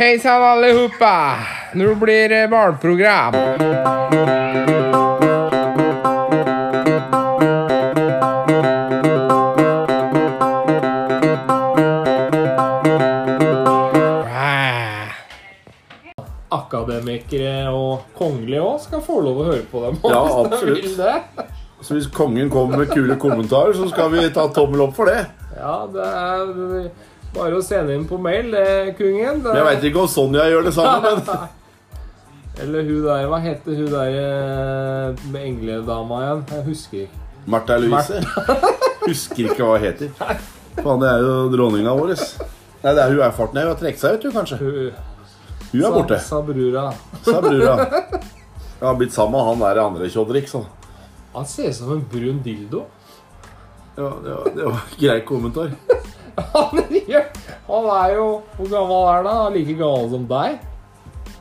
Hejsan allihopa! Nå blir det barnprogram. Ah. Akademikere og kongelige òg skal få lov å høre på dem. Ja, hvis de absolutt. det. Så hvis kongen kommer med kule kommentarer, så skal vi ta tommel opp for det. Ja, det er bare å sende inn på mail, det, kungen. Det, jeg veit ikke om Sonja gjør det samme, men Eller hun der, hva heter hun der eh, med engledama igjen? Jeg husker ikke. Martha Louise Husker ikke hva hun heter. Faen, det er jo dronninga vår. Nei, det er hun erfarten. Hun har trukket seg ut, hun, kanskje. Hun, er borte, Sa, sa brura. sa brura. Jeg har blitt sammen med han der andre Tjodrik, så Han ser ut som en brun dildo. ja, det, var, det var grei kommentar. Han, er jo Hvor gammel er han? da? Like gammel som deg?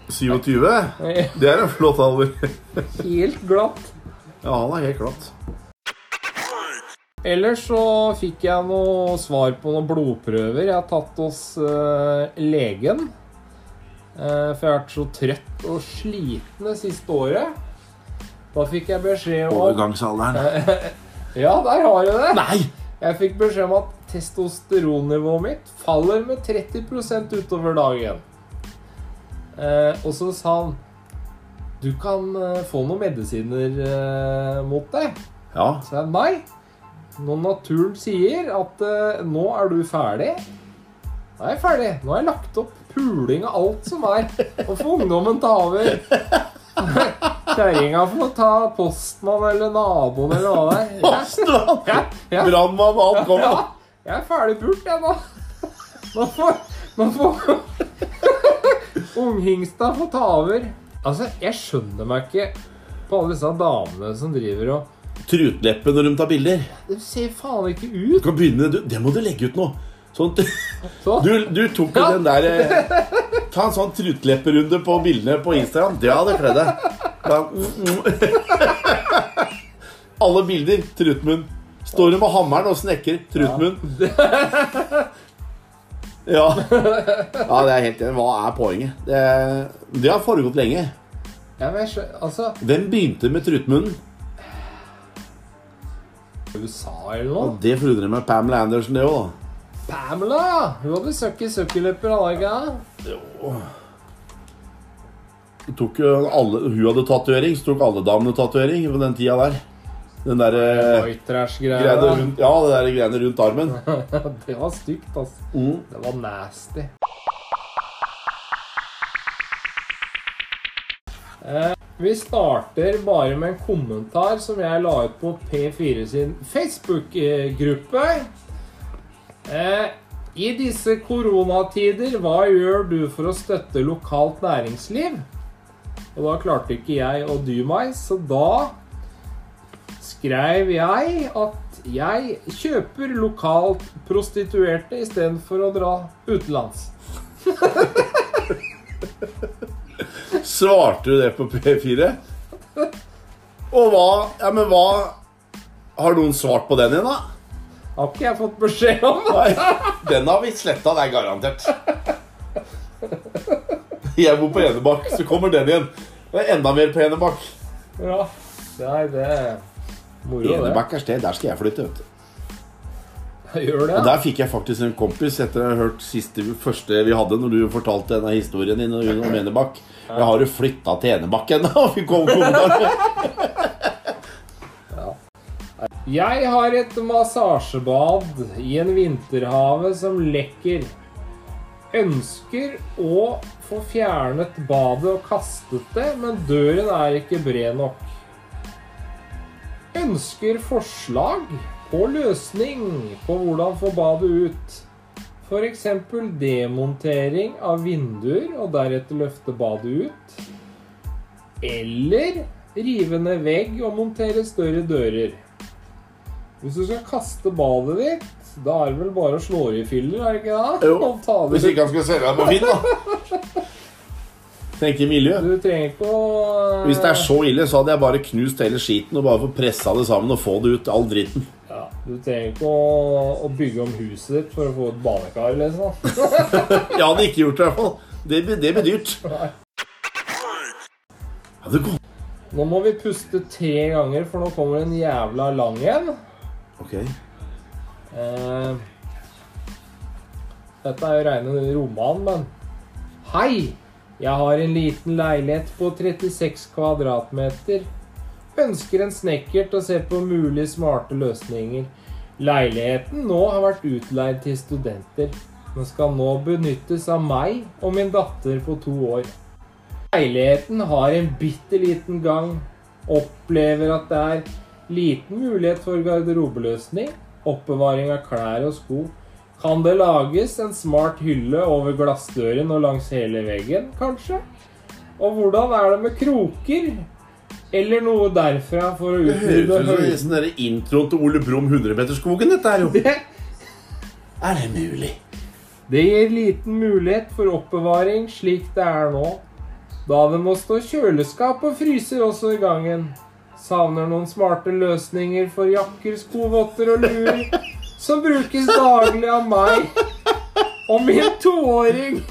27? Det er en flott alder. Helt glatt. Ja, han er helt glatt. Ellers så fikk jeg noe svar på noen blodprøver. Jeg har tatt hos uh, legen. Uh, for jeg har vært så trøtt og sliten det siste året. Da fikk jeg beskjed om Overgangsalderen. Ja, der har du det! Nei! Jeg fikk beskjed om at testosteronnivået mitt faller med 30% utover dagen. Eh, og så sa han Du kan eh, få noen medisiner eh, mot det. Ja. Så jeg nei. Når naturen sier at eh, nå er du ferdig Nå er jeg ferdig. Nå har jeg lagt opp puling av alt som er. Og får ungdommen ta over. Kjerringa får ta postmann eller naboen eller hva det er. Ja, Postmann! ja, ja. Brannmann, alt Ja, kommer. Jeg er ferdig pult, jeg nå. Nå får, man får Unghingstad få ta over. Altså, jeg skjønner meg ikke på alle disse damene som driver og Trutleppe når de tar bilder. Det ser faen ikke Du ut. kan begynne, du, Det må du legge ut nå. Sånn, Så, du, du tok jo Ja. den der eh, Ta en sånn trutlepperunde på bildene på Instagram. Det hadde kledd deg. Mm, mm. Alle bilder trutmunn. Står du med hammeren og snekker trutmunn? Ja. ja, det er helt enig. Hva er poenget? Det, det har foregått lenge. ja, men jeg altså Hvem begynte med trutmunnen? USA eller noe? Det forundrer meg. Pamela Andersen, det òg. Pamela. Hun hadde søkk i søkkelepper, alle. Hun tok jo alle, hun hadde tatovering, så tok alle damene tatovering på den tida der. Den der eh, rundt, ja, det der greiene rundt armen. Det var stygt, altså. Mm. Det var nasty. Eh, vi starter bare med en kommentar som jeg la ut på P4 sin Facebook-gruppe. Eh, I disse koronatider, hva gjør du for å støtte lokalt næringsliv? Og da klarte ikke jeg å dy meg, så da skrev jeg at jeg kjøper lokalt prostituerte istedenfor å dra utenlands. Svarte du det på P4? Og hva Ja, men hva Har noen svart på den igjen, da? Har ikke jeg fått beskjed om. Nei, den har vi sletta, det er garantert. Jeg bor på Enebakk, så kommer den igjen. Det er enda mer på Enebakk. Ja, Nei, det moro. Enebakk er sted, der skal jeg flytte. vet du. Gjør det? Og Der fikk jeg faktisk en kompis etter å ha hørt siste, første vi hadde, når du fortalte denne historien din om Enebakk. Jeg har jo flytta til Enebakk ennå! Vi kom kommentar. Jeg har et massasjebad i en vinterhave som lekker. Ønsker å få fjernet badet og kastet det, men døren er ikke bred nok. Ønsker forslag på løsning på hvordan få badet ut. F.eks. demontering av vinduer og deretter løfte badet ut. Eller rive ned vegg og montere større dører. Hvis du skal kaste badet ditt, da er det vel bare å slå i filler, er det ikke det? Jo, Hvis ikke han skal selge deg på Finn, da. Tenk i miljø. Du trenger ikke å Hvis det er så ille, så hadde jeg bare knust hele skiten og bare få pressa det sammen og få det ut, all dritten. ja, Du trenger ikke å, å bygge om huset ditt for å få et badekar, liksom. Jeg hadde ikke gjort det, i hvert fall. Det, det blir dyrt. Ja, det går. Nå må vi puste tre ganger, for nå kommer det en jævla lang en. Ok. Eh, dette er jo reine roman, men Hei! Jeg har en liten leilighet på 36 kvadratmeter. Ønsker en snekker til å se på mulige smarte løsninger. Leiligheten nå har vært utleid til studenter, men skal nå benyttes av meg og min datter på to år. Leiligheten har en bitte liten gang. Opplever at det er liten mulighet for garderobeløsning. Oppbevaring av klær og sko. Kan det lages en smart hylle over glassdøren og langs hele veggen, kanskje? Og hvordan er det med kroker? Eller noe derfra for å Det høres ut som sånn introen til Ole Brumm 100-meterskogen, dette her jo. Det, Er det mulig? det gir liten mulighet for oppbevaring slik det er nå. Da det må stå kjøleskap og fryser også i gangen. Savner noen smarte løsninger for jakker, skovotter og luer som brukes daglig av meg og min toåring.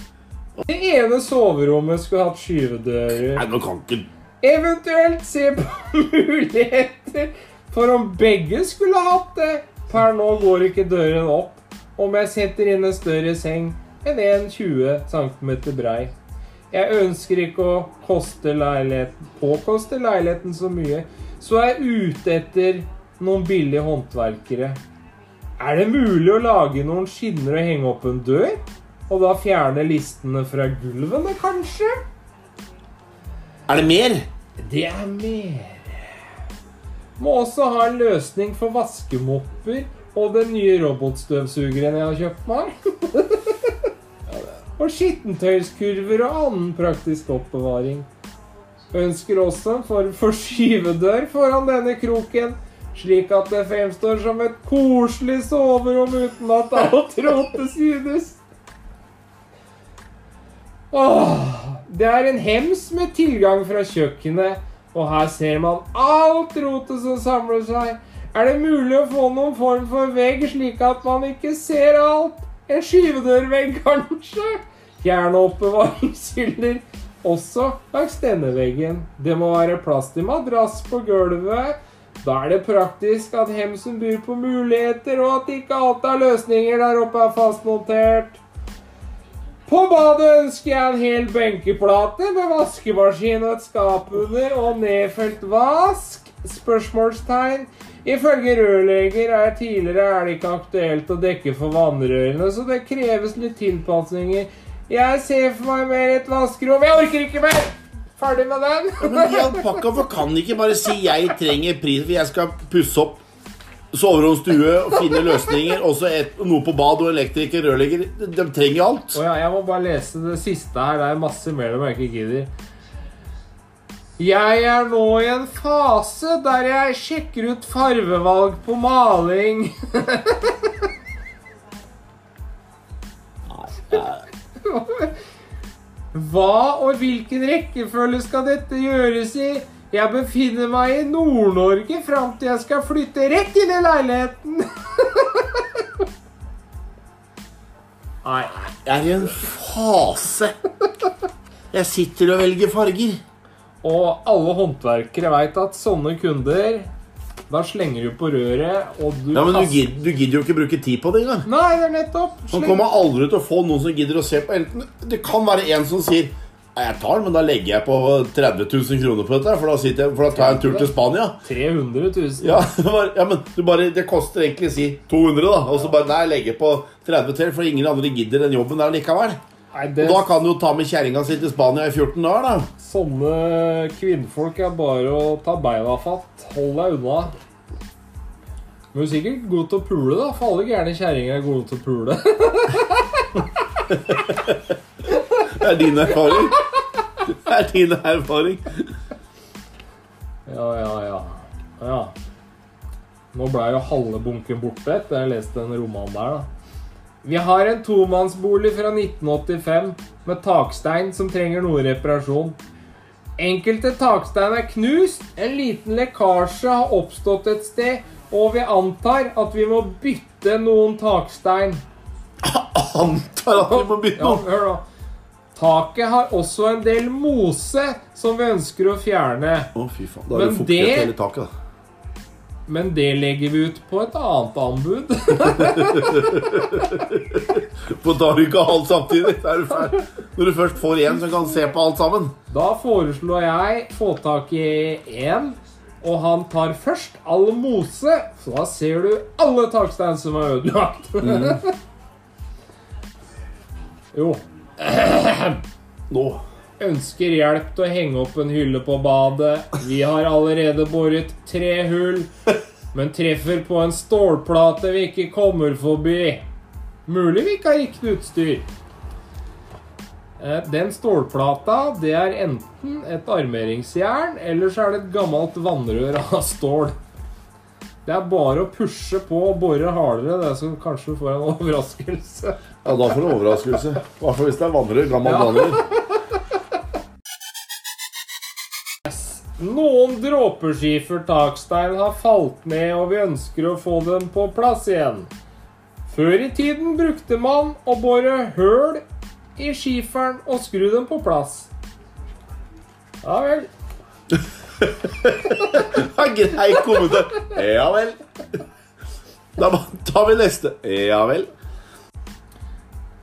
Det ene soverommet skulle hatt skyvedører. Nei, nå kan ikke Eventuelt se på muligheter for om begge skulle hatt det. Per nå går ikke døren opp om jeg setter inn en større seng enn en 20 cm brei. Jeg ønsker ikke å koste leiligheten, påkoste leiligheten så mye, så jeg er ute etter noen billige håndverkere. Er det mulig å lage noen skinner og henge opp en dør? Og da fjerne listene fra gulvene, kanskje? Er det mer? Det er mer. Må også ha en løsning for vaskemopper og den nye robotstøvsugeren jeg har kjøpt meg. og skittentøyskurver og annen praktisk oppbevaring. Ønsker også en form for skyvedør foran denne kroken, slik at det fremstår som et koselig soverom uten at alt rotes synes. Åh, det er en hems med tilgang fra kjøkkenet, og her ser man alt rotet som samler seg. Er det mulig å få noen form for vegg, slik at man ikke ser alt? En skyvedørvegg, kanskje? Gjerne oppbevaringshyller. Også langs denne veggen. Det må være plass til madrass på gulvet. Da er det praktisk at hemsen byr på muligheter, og at ikke alt av løsninger der oppe er fastmontert. På badet ønsker jeg en hel benkeplate med vaskemaskin og et skap under og nedfelt vask? Spørsmålstegn. Ifølge rørlegger er tidligere er det ikke aktuelt å dekke for vannrørene, så det kreves litt tilpasninger. Jeg ser for meg mer et vaskerom. Jeg orker ikke mer! Ferdig med den. Men i alpakka, for kan de ikke bare si 'jeg trenger pris', for jeg skal pusse opp soverom, stue og finne løsninger, også et, noe på bad og elektriker, rørlegger. De, de trenger alt. Å ja, jeg må bare lese det siste her. Det er masse mer de ikke gidder. Jeg er nå i en fase der jeg sjekker ut farvevalg på maling. Hva og hvilken rekkefølge skal dette gjøres i? Jeg befinner meg i Nord-Norge fram til jeg skal flytte rett inn i leiligheten. Nei. Jeg er i en fase. Jeg sitter og velger farger. Og alle håndverkere veit at sånne kunder Da slenger du på røret, og du Ja, men du gidder, du gidder jo ikke bruke tid på det engang. Nei, det er nettopp. Sleng- kommer aldri til å få noen som gidder å se på enten Det kan være en som sier jeg tar den, men da legger jeg på 30 000 kroner på dette, for da, jeg, for da tar jeg en tur til Spania. 300 000. Ja, bare, ja, men du bare, det koster egentlig si 200, da. Og så bare Nei, jeg legger på 30 til, for ingen andre gidder den jobben der likevel. Nei, det, da kan du jo ta med kjerringa si til Spania i 14 dager, da. Sånne kvinnfolk er bare å ta beina fatt. Hold deg unna. Men du er sikkert god til å pule, da. For alle gærne kjerringer er gode til å pule. Det er din erfaring. Det er din erfaring. Ja, ja, ja. ja. Nå ble jo halve bunken borte etter jeg leste den romanen der, da. Vi har en tomannsbolig fra 1985 med takstein som trenger noe reparasjon. Enkelte takstein er knust, en liten lekkasje har oppstått et sted, og vi antar at vi må bytte noen takstein. Antar at vi må bytte Ja, hør da. Taket har også en del mose som vi ønsker å fjerne. Å, fy faen. Da har det fuktighet i hele taket, da. Men det legger vi ut på et annet anbud. For da har du ikke alt samtidig. Du. Når du først får én som kan se på alt sammen. Da foreslår jeg få tak i én, og han tar først all mose. Så da ser du alle takstein som er ødelagt. jo. Nå. Ønsker hjelp til å henge opp en hylle på badet. Vi har allerede boret tre hull, men treffer på en stålplate vi ikke kommer forbi. Mulig vi ikke har riktig utstyr. Eh, Den stålplata, det er enten et armeringsjern, eller så er det et gammelt vannrør av stål. Det er bare å pushe på og bore hardere, det som kanskje får en overraskelse. Ja, da får du overraskelse. I hvert fall hvis det er vannrør. Gammelt Ja. vannrør. Noen dråpeskifer takstein har falt ned, og vi ønsker å få dem på plass igjen. Før i tiden brukte man å bore høl i skiferen og skru dem på plass. Ja vel. Grei kommentar. Ja vel. Da tar vi neste. Ja vel.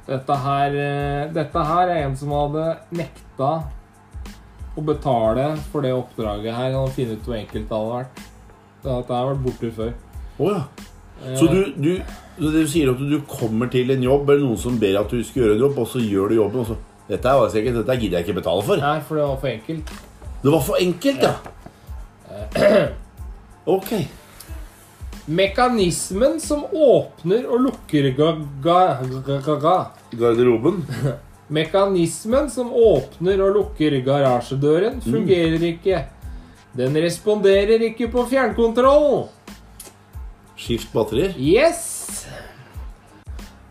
Dette her, eh, dette her er en som hadde nekta å betale for det oppdraget her. Han finne ut hvor enkelt det hadde vært. Dette har vært borte før. Oh, ja. Så du, du, så du sier at du kommer til en jobb, eller noen som ber at du skal gjøre en jobb, og så gjør du jobben, og så Dette er ikke, dette gidder jeg ikke betale for. Nei, for det var for enkelt. Det var for enkelt, ja. Ok. Mekanismen som åpner og lukker ga, ga, ga. Garderoben. Mekanismen som åpner og lukker garasjedøren, fungerer ikke. Den responderer ikke på fjernkontroll. Skift batterier. Yes!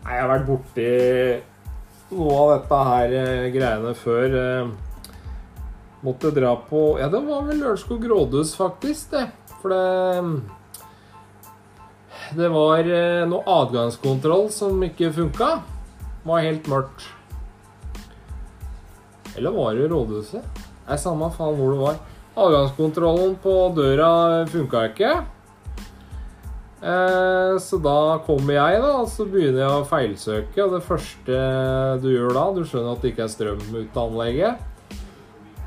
Nei, jeg har vært borti noe av dette her eh, greiene før. eh, måtte dra på Ja, det var vel Lørenskog rådhus, faktisk, det. For det Det var eh, noe adgangskontroll som ikke funka. Det var helt mørkt. Eller var det rådhuset? Nei, samme faen hvor det var. Adgangskontrollen på døra funka ikke. Eh, så da kommer jeg, da, og så begynner jeg å feilsøke. Og det første du gjør da, du skjønner at det ikke er strøm ute av anlegget.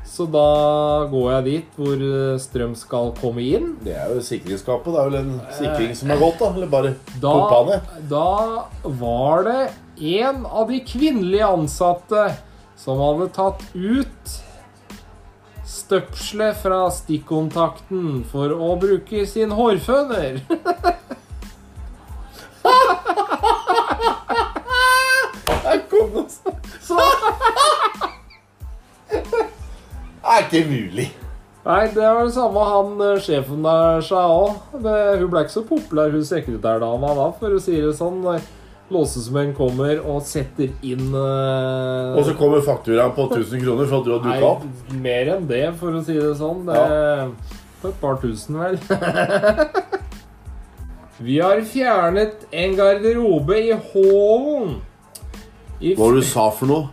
Så da går jeg dit hvor eh, strøm skal komme inn. Det er jo sikringsskapet. Det er vel en sikring som er gått, da? Eller bare Da, pumpa ned? da var det en av de kvinnelige ansatte som hadde tatt ut støpselet fra stikkontakten for å bruke sin hårføner. Der kom det. Så Det er ikke mulig. Nei, det var det samme han eh, sjefen der sa òg. Hun ble ikke så populær, hun sekretærdama da, for å si det sånn. Låsesmenn kommer og setter inn uh, Og så kommer fakturaen på 1000 kroner for at du har dukka opp. Mer enn det, for å si det sånn. Det er på et par tusen, vel. Vi har fjernet en garderobe i hallen. I Hva var det du sa for noe?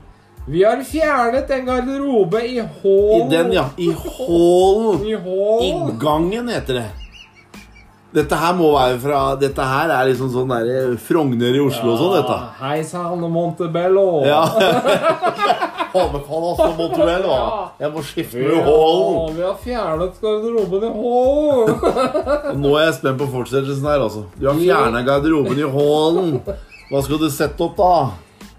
Vi har fjernet en garderobe i I den, ja. I hallen. I hallen. Inngangen heter det. Dette her må være fra Dette her er liksom sånn der Frogner i Oslo og sånn, dette. Hei sann, Montebello. Ja. Også, Montreal, da. Jeg må skifte med hallen. Ja, vi har fjernet garderoben i hallen. Nå er jeg spent på fortsettelsen her, altså. Du har fjerna garderoben i hallen. Hva skal du sette opp, da?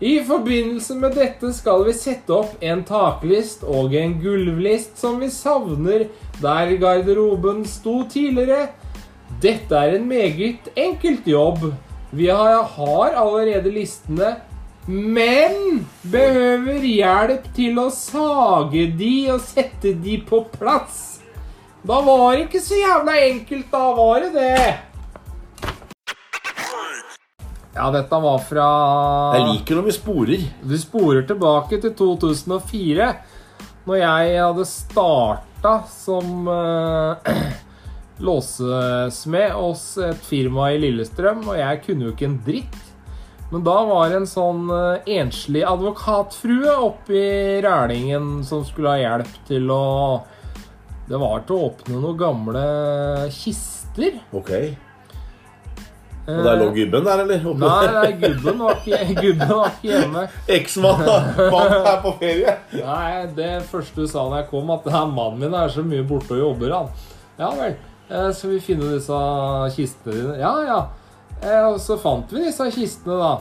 I forbindelse med dette skal vi sette opp en taklist og en gulvlist som vi savner der garderoben sto tidligere. Dette er en meget enkelt jobb. Vi har, har allerede listene, men behøver hjelp til å sage de og sette de på plass. Da var det ikke så jævla enkelt, da var det det. Ja, dette var fra Jeg liker når vi sporer. Du sporer tilbake til 2004, når jeg hadde starta som eh, låsesmed hos et firma i Lillestrøm, og jeg kunne jo ikke en dritt. Men da var det en sånn eh, enslig advokatfrue oppi Rælingen som skulle ha hjelp til å Det var til å åpne noen gamle kister. Ok. Og der lå gubben der, eller? Oppe- Nei, nei gubben, var ikke, gubben var ikke hjemme. Eksmann. Mann er på ferie. Nei, det første du sa da jeg kom, at mannen min er så mye borte og jobber, han. Ja vel. Eh, Skal vi finne disse kistene dine? Ja, ja. Eh, Og så fant vi disse kistene, da.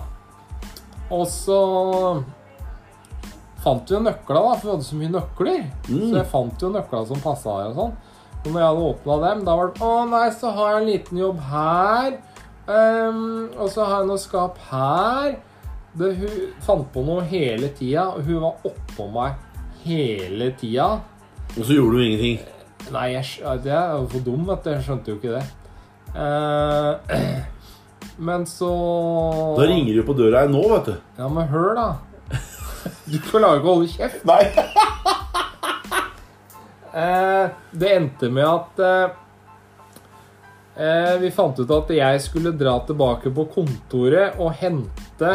Og så fant vi jo nøkla, da, for vi hadde så mye nøkler. Så jeg fant jo nøkla som passa her og sånn. Og når jeg hadde åpna dem, da var det Å nei, så har jeg en liten jobb her. Um, og så har jeg noe skap her. Det, hun fant på noe hele tida, og hun var oppå meg hele tida. Og så gjorde du ingenting. Nei, jeg, jeg er jo for dum, vet du. Jeg skjønte jo ikke det. Uh, men så Da ringer jo på døra her nå, vet du. Ja, men hør, da. Du klarer ikke å holde kjeft. Nei. Uh, det endte med at uh, vi fant ut at jeg skulle dra tilbake på kontoret og hente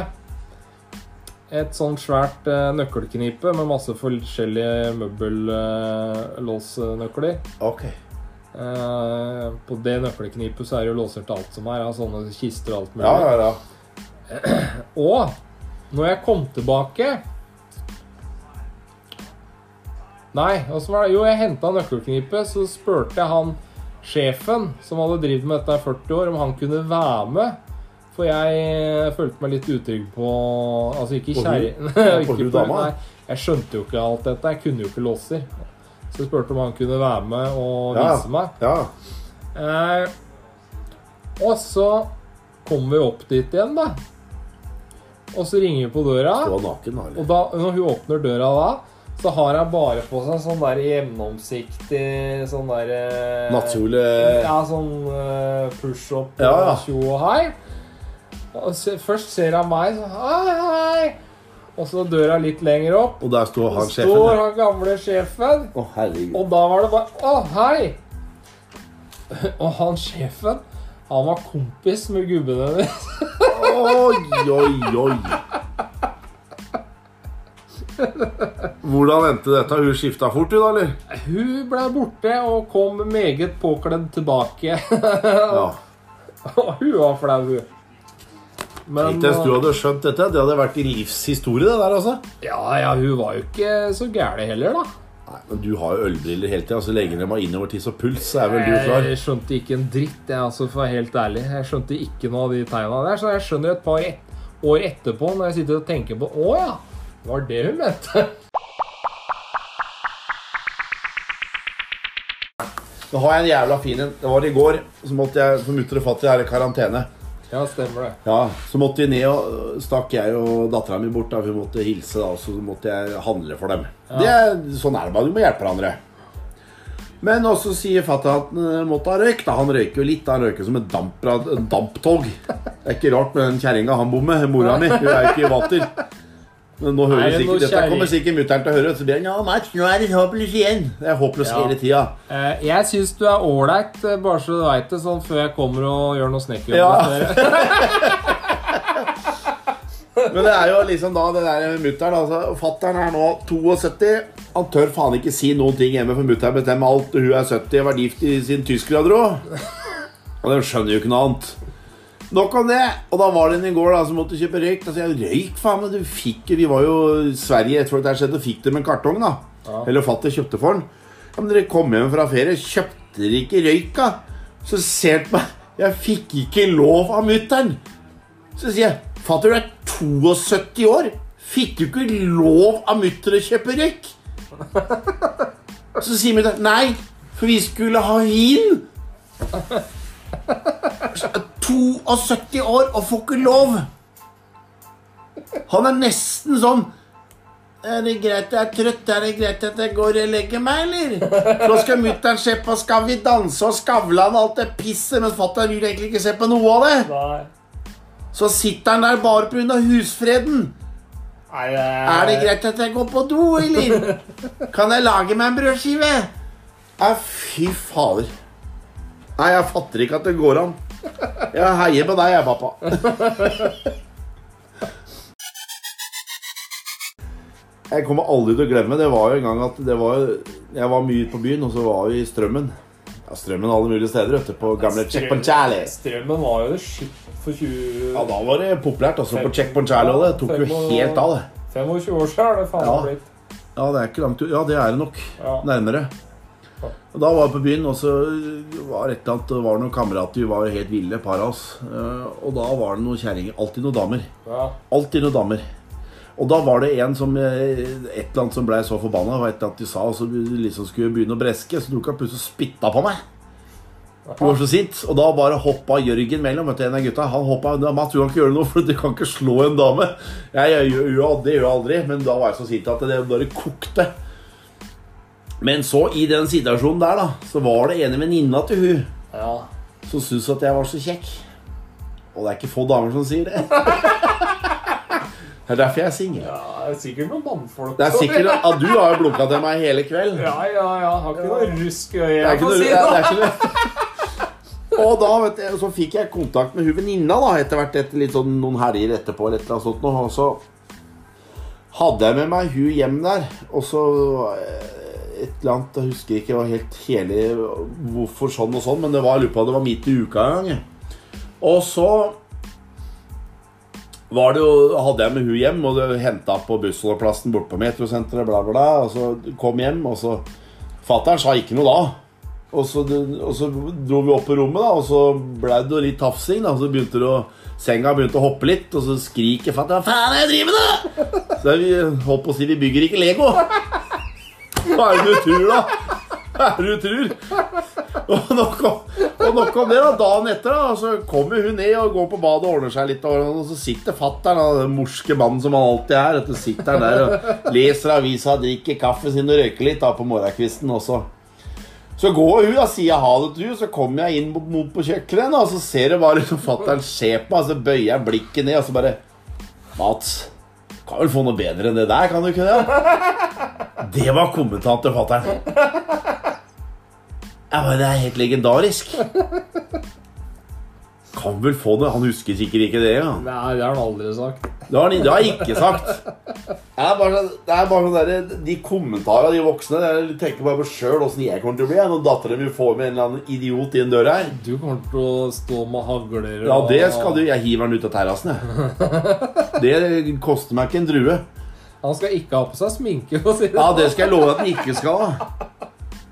et sånt svært eh, nøkkelknipe med masse forskjellige møbellåsnøkler. Ok. Eh, på det nøkkelknipet så er det jo låser til alt som er. Av sånne kister og alt mulig. Ja, ja, ja. Og når jeg kom tilbake Nei, åssen var det? Jo, jeg henta nøkkelknipet, så spurte jeg han sjefen som hadde drevet med dette i 40 år, om han kunne være med. For jeg følte meg litt utrygg på Altså ikke kjerringa. Ja, jeg skjønte jo ikke alt dette. Jeg kunne jo ikke låser. Så jeg spurte om han kunne være med og Ja. vise meg. ja. Eh, og så kommer vi opp dit igjen, da. Og så ringer vi på døra. Naken. Og da, når hun åpner døra da, så har hun bare på seg sånn der gjennomsiktig sånn der eh, Nattkjole Ja, sånn eh, push-up Ja, ja. tjo og hei. Se, først ser han meg sånn Hei, hei. Og så døra litt lenger opp. Og der står han sjefen. står han gamle sjefen. Å, herregud. Og da var det bare Å, hei! Og han sjefen, han var kompis med gubben hennes. Oi, oi, oi. Hvordan endte dette? Hun skifta fort, hun, eller? Hun ble borte og kom meget påkledd tilbake. Ja. Og hun var flau, hun. Men Tenk hvis du hadde skjønt dette. Det hadde vært din livshistorie, det der, altså. ja, ja, hun var jo ikke så gæren heller, da. Nei, men du har jo ølbriller hele tida. Så lenge de har innovertiss og puls, så er vel du klar. Jeg skjønte ikke en dritt, jeg, altså, for å være helt ærlig. Jeg skjønte ikke noe av de tegna der. Så jeg skjønner et par et år etterpå, når jeg sitter og tenker på Å ja, var det hun mente. Nå har jeg en jævla fin en. Det var i går. Så måtte jeg få mutter og fatter her i karantene. Ja, stemmer det. Ja, Så måtte vi ned og stakk jeg og dattera mi bort. da, Hun Vi måtte hilse, da, og så måtte jeg handle for dem. Det er, sånn er det bare. Du må hjelpe hverandre. Men også sier fatter'n at han måtte ha røyk. da, Han røyker jo litt. da, Han røyker som et damp, damptog. Det er ikke rart med den kjerringa han bor med. Mora mi. Hun er jo ikke i vater. Men nå hører Er sikkert, noe Dette kommer sikkert mutter'n til å høre. Så blir han ja, Mats, nå er det håpløs igjen. Det er håpløs Ja. hele tida. Eh, jeg syns du er ålreit, eh, bare så du veit det, sånn før jeg kommer og gjør noe snekkerjobb. Ja. Men det er jo liksom da det der mutter'n altså, Fattern er nå 72. Han tør faen ikke si noen ting hjemme, for mutter'n bestemmer alt. Hun er 70 og har vært gift i sin tyskgrader òg. Og de skjønner jo ikke noe annet. Nok om det. Og da var det en i går da som måtte kjøpe røyk. Da sa jeg røyk, faen, men du fikk Vi var jo i Sverige etter at det skjedde, og fikk dem en kartong, da. Ja. Eller fatter kjøpte for den. Ja, men dere kom hjem fra ferie, kjøpte dere ikke røyk, da? Så ser han meg. Jeg fikk ikke lov av mutter'n. Så sier jeg Fatter du er 72 år Fikk du ikke lov av mutter å kjøpe røyk? Så sier mutter'n Nei, for vi skulle ha vin 72 år og får ikke lov Han er nesten sånn Er det greit jeg er trøtt? Er det greit at jeg går og legger meg, eller? Så skal mutter'n se på Skal vi danse og Skavlan og alt det pisset Men fatter'n vil egentlig ikke se på noe av det Nei. så sitter han der bare pga. husfreden. Nei, Er det greit at jeg går på do, eller? Kan jeg lage meg en brødskive? Nei, fy fader. Nei, jeg fatter ikke at det går an. Jeg heier på deg, jeg, pappa. Jeg kommer aldri til å glemme Det var jo en gang at var, jeg var mye ute på byen, og så var vi i Strømmen. Ja, Strømmen alle mulige steder. Vet på gamle Checkpoint Charlie. Strømmen var jo det skitt for 20... Ja, da var det populært. altså På Checkpoint Charlie. det tok jo helt av, det. 25 år siden er det faen ja. blitt. Ja, det er ikke langt Ja, det er det nok. Nærmere. Da var vi på byen, og så var det et eller annet Det var noen kamerater, vi var helt ville, par av oss. Eh, Og da var det noen kjerringer. Alltid noen damer. Ja. Alltid noen damer. Og da var det en som eh, Et eller annet som ble så forbanna. Og et eller annet de sa, og så liksom skulle begynne å breske. Så tok han plutselig og spytta på meg. Du var så sint. Og da bare hoppa Jørgen mellom. Vet du, en av gutta Han hoppa Mats, du kan ikke gjøre noe, for du kan ikke slå en dame. Jeg, jeg, gjør- det gjør jeg aldri, men da var jeg så sint at det bare kokte. Men så, i den situasjonen der, da, så var det en venninna til hun ja. som syntes at jeg var så kjekk. Og det er ikke få damer som sier det. Det er derfor jeg er singel. Ja, det er sikkert noen mannfolk Det er sikkert at du har jo blunka til meg hele kveld. Ja, ja, ja. Har ikke noe rusk i øyet. Jeg ikke si det noe. Og da vet jeg, så fikk jeg kontakt med hun venninna da, etter hvert etter litt sånn noen helger etterpå. eller et sånt Og så hadde jeg med meg hun hjem der. Og så et eller annet, Jeg husker ikke var helt hele hvorfor sånn og sånn, men det var, jeg lurer på, det var midt i uka en gang. Og så var det jo, hadde jeg med hun hjem og henta på bussholdeplassen borte på metrosenteret. Bla, bla, bla, og så kom hjem, og så Fattern sa ikke noe da. Og så, og så dro vi opp på rommet, da, og så ble det litt tafsing. da, Så begynte det å, senga begynte å hoppe litt, og så skriker fatter'n 'Hva faen er jeg driver med?' Så vi holdt på å si vi bygger ikke Lego. Hva er det du tror, da? Hva er det du tror? Og nok om, og nok om det, da. Dagen etter da, så kommer hun ned og går på badet og ordner seg litt. Og så sitter fatter'n, den morske mannen som han alltid er, vet sitter han der og leser avisa, drikker kaffe sin og røyker litt da på morgenkvisten. også. så, går hun, da, sier ha det til hun, så kommer jeg inn mot, mot på kjøkkenet, og så ser jeg bare liksom fatter'n se på meg, så bøyer jeg blikket ned, og så bare Mats, kan vel få noe bedre enn det der, kan du ikke det? Det var kommentaren til fatter'n. Jeg bare, Det er helt legendarisk. Kan vel få det. Han husker sikkert ikke det. ja. Nei, det har han aldri sagt. Det har det har jeg ikke sagt. Det er bare, sånn- det er bare sånn der, De kommentarene de voksne Jeg tenker bare på sjøl åssen jeg kommer til å bli. Når dattera mi får med en eller annen idiot inn døra her. Du kommer til å stå med hagler Ja, det skal du. Jeg hiver den ut av terrassen, jeg. Det koster meg ikke en drue. Han skal ikke ha på seg sminke. For å si det. Ja, det skal jeg love at han ikke skal.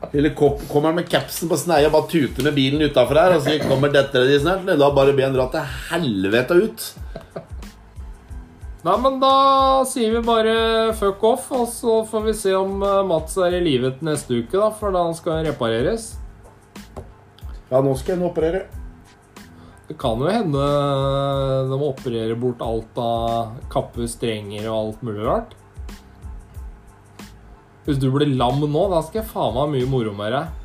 Eller kommer han med capsen på sneia og bare tuter med bilen utafor her, og så kommer dette de snart. Da bare be han dra til helvete ut. Nei, men da sier vi bare fuck off, og så får vi se om eh, Mats er i live til neste uke, da, for da han skal repareres. Ja, nå skal han operere. Det kan jo hende de opererer bort alt av kapper, strenger og alt mulig rart. Hvis du blir lam nå, da skal jeg faen meg ha mye moro med deg.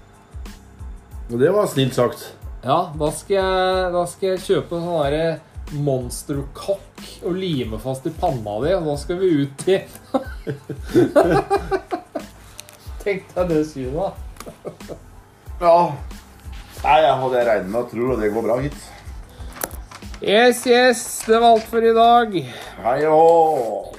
Og det var snilt sagt. Ja, da skal jeg, da skal jeg kjøpe sånn derre monsterkokk og lime fast i panna di, og da skal vi ut i Tenk deg det synet, da. Ja. Nei, jeg hadde regnet med og tror, det går bra, hit. Yes, yes, det var alt for i dag. Hei og